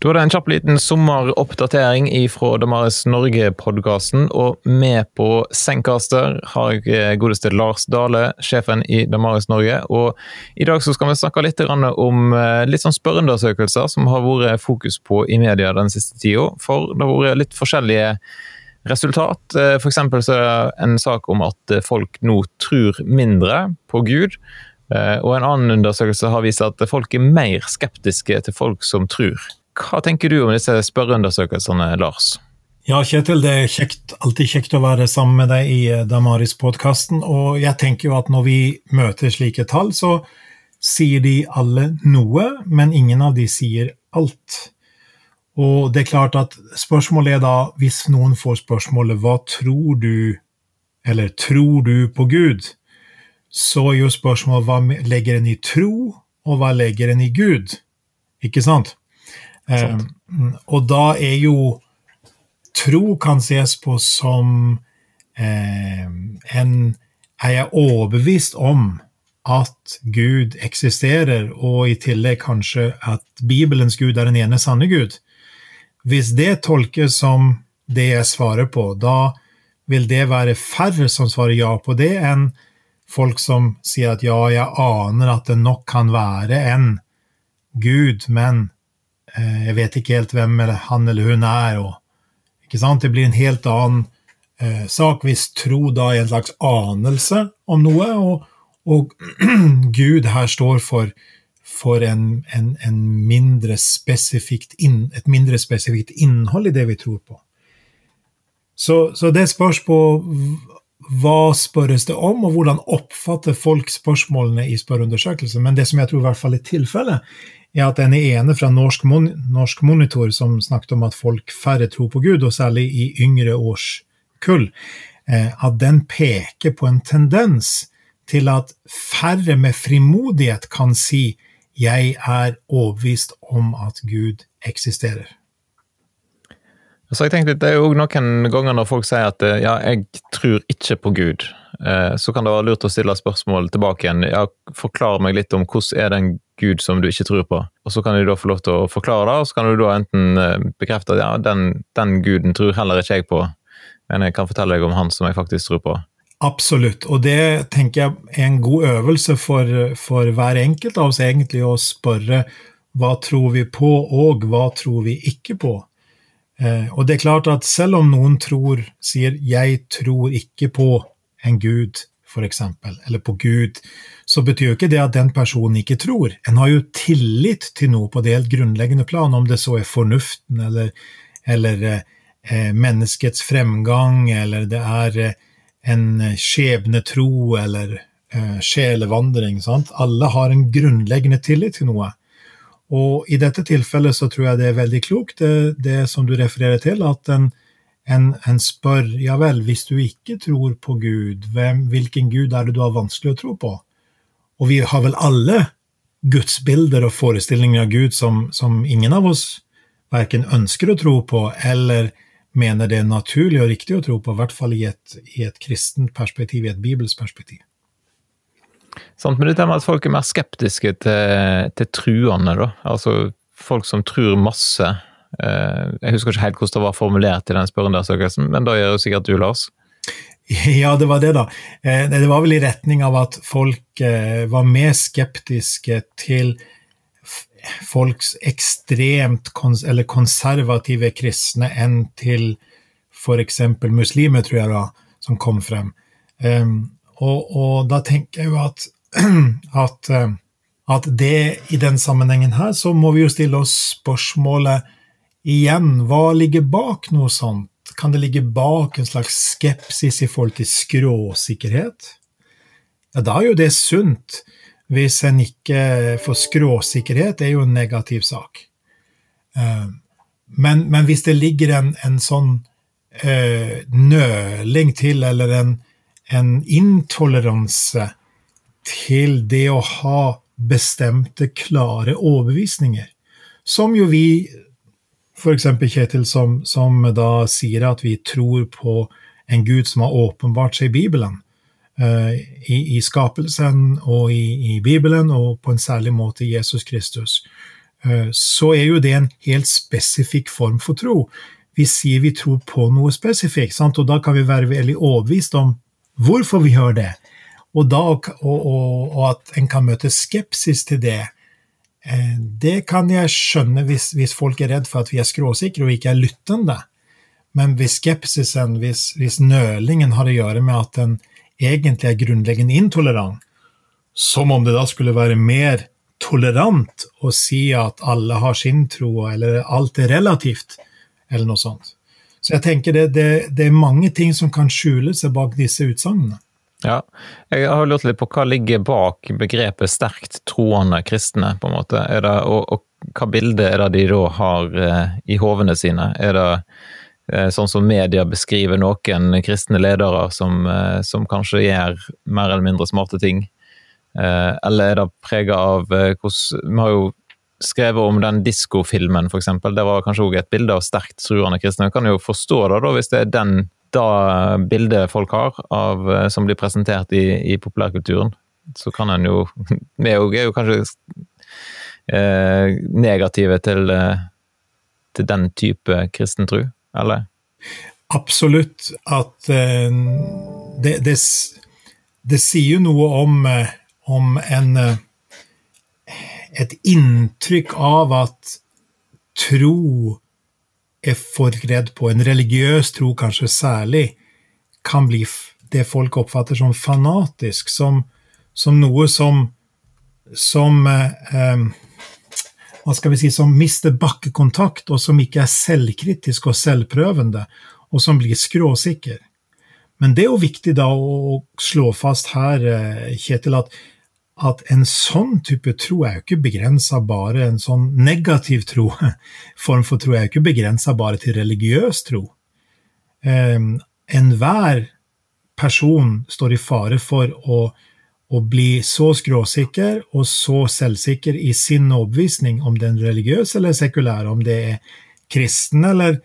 Da er det en kjapp liten sommeroppdatering fra Damaris Norge-podkasten. Og med på Sengkaster har jeg eh, godeste Lars Dale, sjefen i Damaris Norge. Og i dag skal vi snakke litt om eh, litt sånn spørreundersøkelser som har vært fokus på i media den siste tida. For det har vært litt forskjellige resultat. Eh, F.eks. så er det en sak om at folk nå tror mindre på Gud. Og en annen undersøkelse har vist at folk er mer skeptiske til folk som tror. Hva tenker du om disse spørreundersøkelsene, Lars? Ja, Kjetil, det er kjekt, alltid kjekt å være sammen med deg i eh, Damaris-podkasten. Og jeg tenker jo at når vi møter slike tall, så sier de alle noe, men ingen av de sier alt. Og det er klart at spørsmålet er da, hvis noen får spørsmålet hva tror du, eller tror du på Gud, så er jo spørsmålet hva legger en i tro, og hva legger en i Gud? Ikke sant? Eh, og da er jo tro kan ses på som eh, en jeg overbevist om at Gud eksisterer, og i tillegg kanskje at Bibelens Gud er den ene sanne Gud? Hvis det tolkes som det jeg svarer på, da vil det være færre som svarer ja på det, enn folk som sier at ja, jeg aner at det nok kan være en Gud, men jeg vet ikke helt hvem han eller hun er. Og, ikke sant? Det blir en helt annen eh, sak hvis tro da er en slags anelse om noe, og, og Gud her står for, for en, en, en mindre inn, et mindre spesifikt innhold i det vi tror på. Så, så det spørs på hva spørres det om, og hvordan oppfatter folk spørsmålene i spørreundersøkelsen. Men det som jeg tror i hvert fall er tilfellet, er at den ene fra Norsk, Mon Norsk, Monitor som snakket om at folk færre tror på Gud, og særlig i yngre årskull, eh, at den peker på en tendens til at færre med frimodighet kan si 'jeg er overbevist om at Gud eksisterer'. Så jeg tenkte, Det er jo noen ganger når folk sier at ja, jeg tror ikke på Gud, eh, så kan det være lurt å stille spørsmål tilbake igjen. Ja, Forklar meg litt om hvordan er den Gud som du ikke tror på. Og Så kan de da få lov til å forklare det, og så kan du da enten eh, bekrefte at ja, den, den guden tror heller ikke jeg på, men jeg kan fortelle deg om han som jeg faktisk tror på. Absolutt, og det tenker jeg er en god øvelse for, for hver enkelt av oss egentlig å spørre hva tror vi på, og hva tror vi ikke på? Eh, og det er klart at selv om noen tror, sier 'jeg tror ikke på en gud', f.eks., eller på Gud, så betyr jo ikke det at den personen ikke tror. En har jo tillit til noe på det helt grunnleggende plan, om det så er fornuften eller, eller eh, menneskets fremgang, eller det er eh, en skjebnetro eller eh, sjelevandring. Sant? Alle har en grunnleggende tillit til noe. Og i dette tilfellet så tror jeg det er veldig klokt, det, det som du refererer til, at en, en, en, spør ja vel, hvis du ikke tror på Gud, hvem, hvilken Gud er det du har vanskelig å tro på? Og vi har vel alle gudsbilder og forestillinger av Gud som, som ingen av oss verken ønsker å tro på eller mener det er naturlig og riktig å tro på, i hvert fall i et, i et kristent perspektiv, i et bibelsk perspektiv. Sant, men det er med at folk er mer skeptiske til, til truende, da. Altså folk som tror masse. Eh, jeg husker ikke helt hvordan det var formulert i den spørreundersøkelsen, men da gjør jo sikkert du, Lars? Ja, det var det, da. Eh, det var vel i retning av at folk eh, var mer skeptiske til folks ekstremt kons eller konservative kristne enn til f.eks. muslimer, tror jeg da, som kom frem. Og, og, da tenker jeg jo at, at, at, det i den sammenhengen her, så må vi jo stille oss spørsmålet igjen, hva ligger bak noe sånt? Kan det ligge bak en slags skepsis i forhold til skråsikkerhet? Ja, da er jo det sunt. Hvis en ikke får skråsikkerhet, er jo en negativ sak. Eh, men, men hvis det ligger en, en sånn uh, nøling til, eller en, en intoleranse til det å ha bestemte, klare overbevisninger. Som jo vi, f.eks. Kjetil, som, som, da sier at vi tror på en Gud som har åpenbart seg i Bibelen. Uh, i, i, skapelsen og i, i, Bibelen, og på en særlig måte i Jesus Kristus. så er jo det en helt spesifikk form for tro. Vi sier vi tror på noe spesifikt, sant? og da kan vi være veldig overbevist om hvorfor vi gjør det. Og, da, og, og, og at en kan møte skepsis til det. Eh, det kan jeg skjønne hvis, hvis, folk er redd for at vi er skråsikre og ikke er lyttende. Men hvis skepsisen, hvis, hvis nølingen har å gjøre med at en egentlig er grunnleggende intolerant, som om det da skulle være mer tolerant å si at alle har sin tro, eller alt er relativt, eller noe sånt. Så jeg tenker det, det, det er mange ting som kan skjule seg bak disse utsagnene. Ja, jeg har lurt litt på hva ligger bak begrepet sterkt troende kristne, på en måte. Det, og, og, hva bilde er det de da har eh, i hovene sine? Er det eh, sånn som media beskriver noen kristne ledere som, eh, som kanskje gjør mer eller mindre smarte ting? Eller er det prega av hvordan Vi har jo skrevet om den diskofilmen, f.eks. Det var kanskje òg et bilde av sterkt troende kristne. Jeg kan jo forstå det, da, hvis det er den da bildet folk har av, eh, som blir presentert i, i populærkulturen, så kan en jo Vi er jo kanskje eh, negative til, eh, til, den type kristen tro, eller? Absolutt. At eh, det, det, det, sier jo noe om, eh, om en Et inntrykk av at tro er folk redd på, en religiøs tro kanskje særlig, kan bli det folk oppfatter som fanatisk, som, som noe som som eh, hva skal vi si, som mister bakkekontakt, og som ikke er selvkritisk og selvprøvende, og som blir skråsikker. Men det er jo viktig da å slå fast her, eh, Kjetil, at at en sånn type tro er jo ikke begrensa bare En sånn negativ tro, form for tro, er jo ikke begrensa bare til religiøs tro. Um, Enhver person står i fare for å, å, bli så skråsikker og så selvsikker i sin overbevisning, om det er religiøs eller sekulær, om det er kristen eller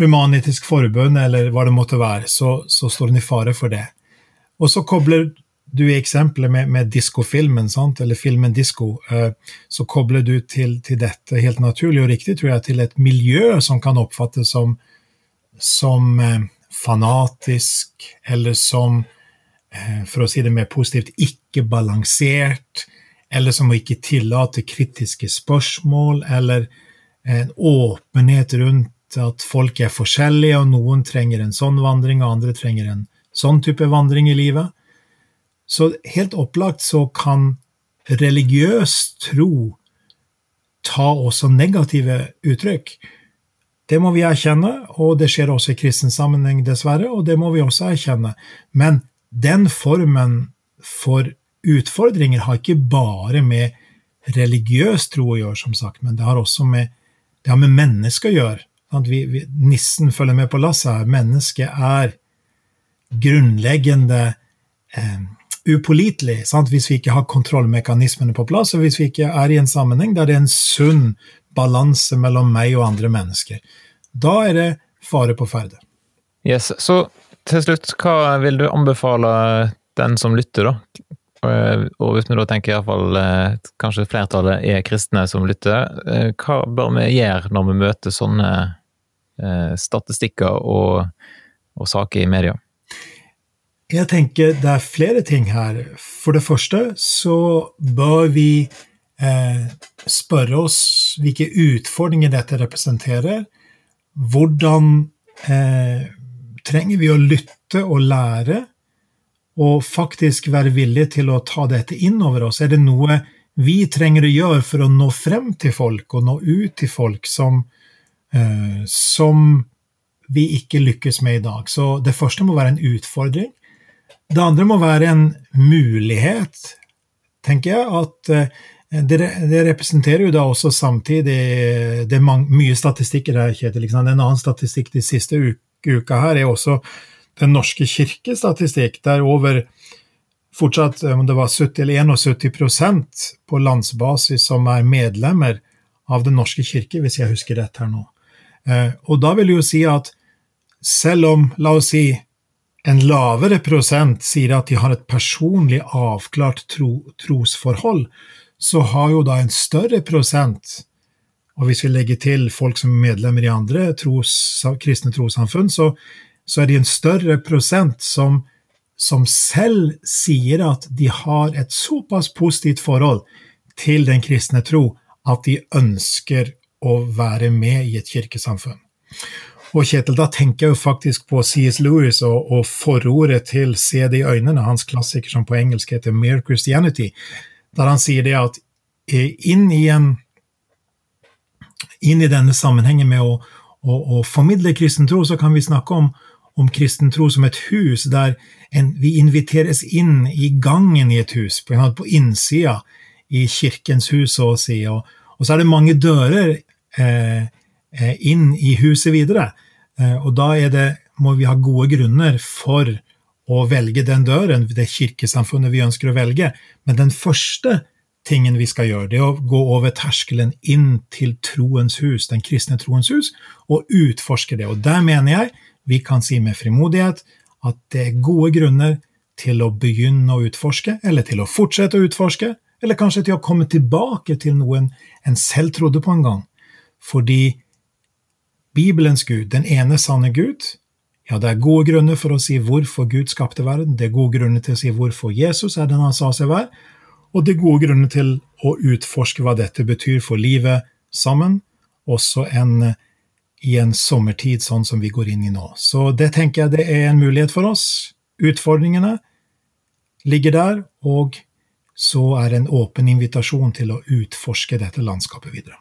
humanitisk forbund eller hva det måtte være, så, så står den i fare for det. Og så kobler du i eksempelet med, med diskofilmen, eller filmen Disko, eh, så kobler du til, til, dette helt naturlig og riktig, tror jeg, til et miljø som kan oppfattes som, som eh, fanatisk, eller som, eh, for å si det mer positivt, ikke balansert, eller som å ikke tillate kritiske spørsmål, eller en åpenhet rundt at folk er forskjellige, og noen trenger en sånn vandring, og andre trenger en sånn type vandring i livet. Så helt opplagt så kan religiøs tro ta også negative uttrykk. Det må vi erkjenne, og det skjer også i kristen sammenheng, dessverre, og det må vi også erkjenne. Men den formen for utfordringer har ikke bare med religiøs tro å gjøre, som sagt, men det har også med, det har med mennesket å gjøre. Vi, vi, nissen følger med på lasset her. Mennesket er grunnleggende eh, upålitelig hvis vi ikke har kontrollmekanismene på plass, og hvis vi ikke er i en sammenheng der det er en sunn balanse mellom meg og andre mennesker. Da er det fare på ferde. Yes, Så til slutt, hva vil du anbefale den som lytter, da? Og hvis vi da tenker iallfall eh, kanskje flertallet er kristne som lytter, eh, hva bør vi gjøre når vi møter sånne eh, statistikker og, og saker i media? Jeg tenker det er flere ting her. For det første så bør vi eh, spørre oss hvilke utfordringer dette representerer. Hvordan eh, trenger vi å lytte og lære, og faktisk være villige til å ta dette inn over oss? Er det noe vi trenger å gjøre for å nå frem til folk og nå ut til folk som, eh, som vi ikke lykkes med i dag? Så det første må være en utfordring. Det andre må være en mulighet, tenker jeg. At eh, det, det representerer jo da også samtidig Det er mange, mye statistikker her, Kjetil. En annen statistikk de siste uka her er også Den norske kirkes statistikk, der over fortsatt om det var 70 eller 71% på landsbasis som er medlemmer av Den norske kirke, hvis jeg husker rett her nå. Eh, og da vil det jo si at selv om, la oss si, en lavere prosent sier at de har et personlig avklart tro, trosforhold, så har jo da en større prosent Og hvis vi legger til folk som er medlemmer i andre tros, kristne trossamfunn, så, så, er det en større prosent som, som selv sier at de har et såpass positivt forhold til den kristne tro at de ønsker å være med i et kirkesamfunn. Og Kjetil, da tenker jeg jo faktisk på C.S. Lewis og, og forordet til Se det i øynene, hans klassiker som på engelsk heter Mere Christianity, der han sier det at eh, inn i, en, inn i denne sammenhengen med å, å, å formidle kristen tro, så kan vi snakke om, om kristen tro som et hus der en, vi inviteres inn i gangen i et hus, på, på innsida i kirkens hus, så å si. Og, og så er det mange dører eh, inn i huset videre. Eh, og da det, må vi ha gode grunner for å velge den døren, det kirkesamfunnet vi ønsker å velge. Men den første tingen vi skal gjøre, det er å gå over terskelen inn til troens hus, den kristne troens hus, og utforske det. Og der mener jeg vi kan si med frimodighet at det er gode grunner til å begynne å utforske, eller til å fortsette å utforske, eller kanskje til å komme tilbake til noen en selv trodde på en gang. Fordi Bibelens Gud, den ene sanne Gud, ja, det er gode grunner for å si hvorfor Gud skapte verden, det er gode grunner til å si hvorfor Jesus er den han sa seg være, og det er gode grunner til å utforske hva dette betyr for livet sammen, også en, i en sommertid sånn som vi går inn i nå. Så det tenker jeg det er en mulighet for oss. Utfordringene ligger der, og så er det en åpen invitasjon til å utforske dette landskapet videre.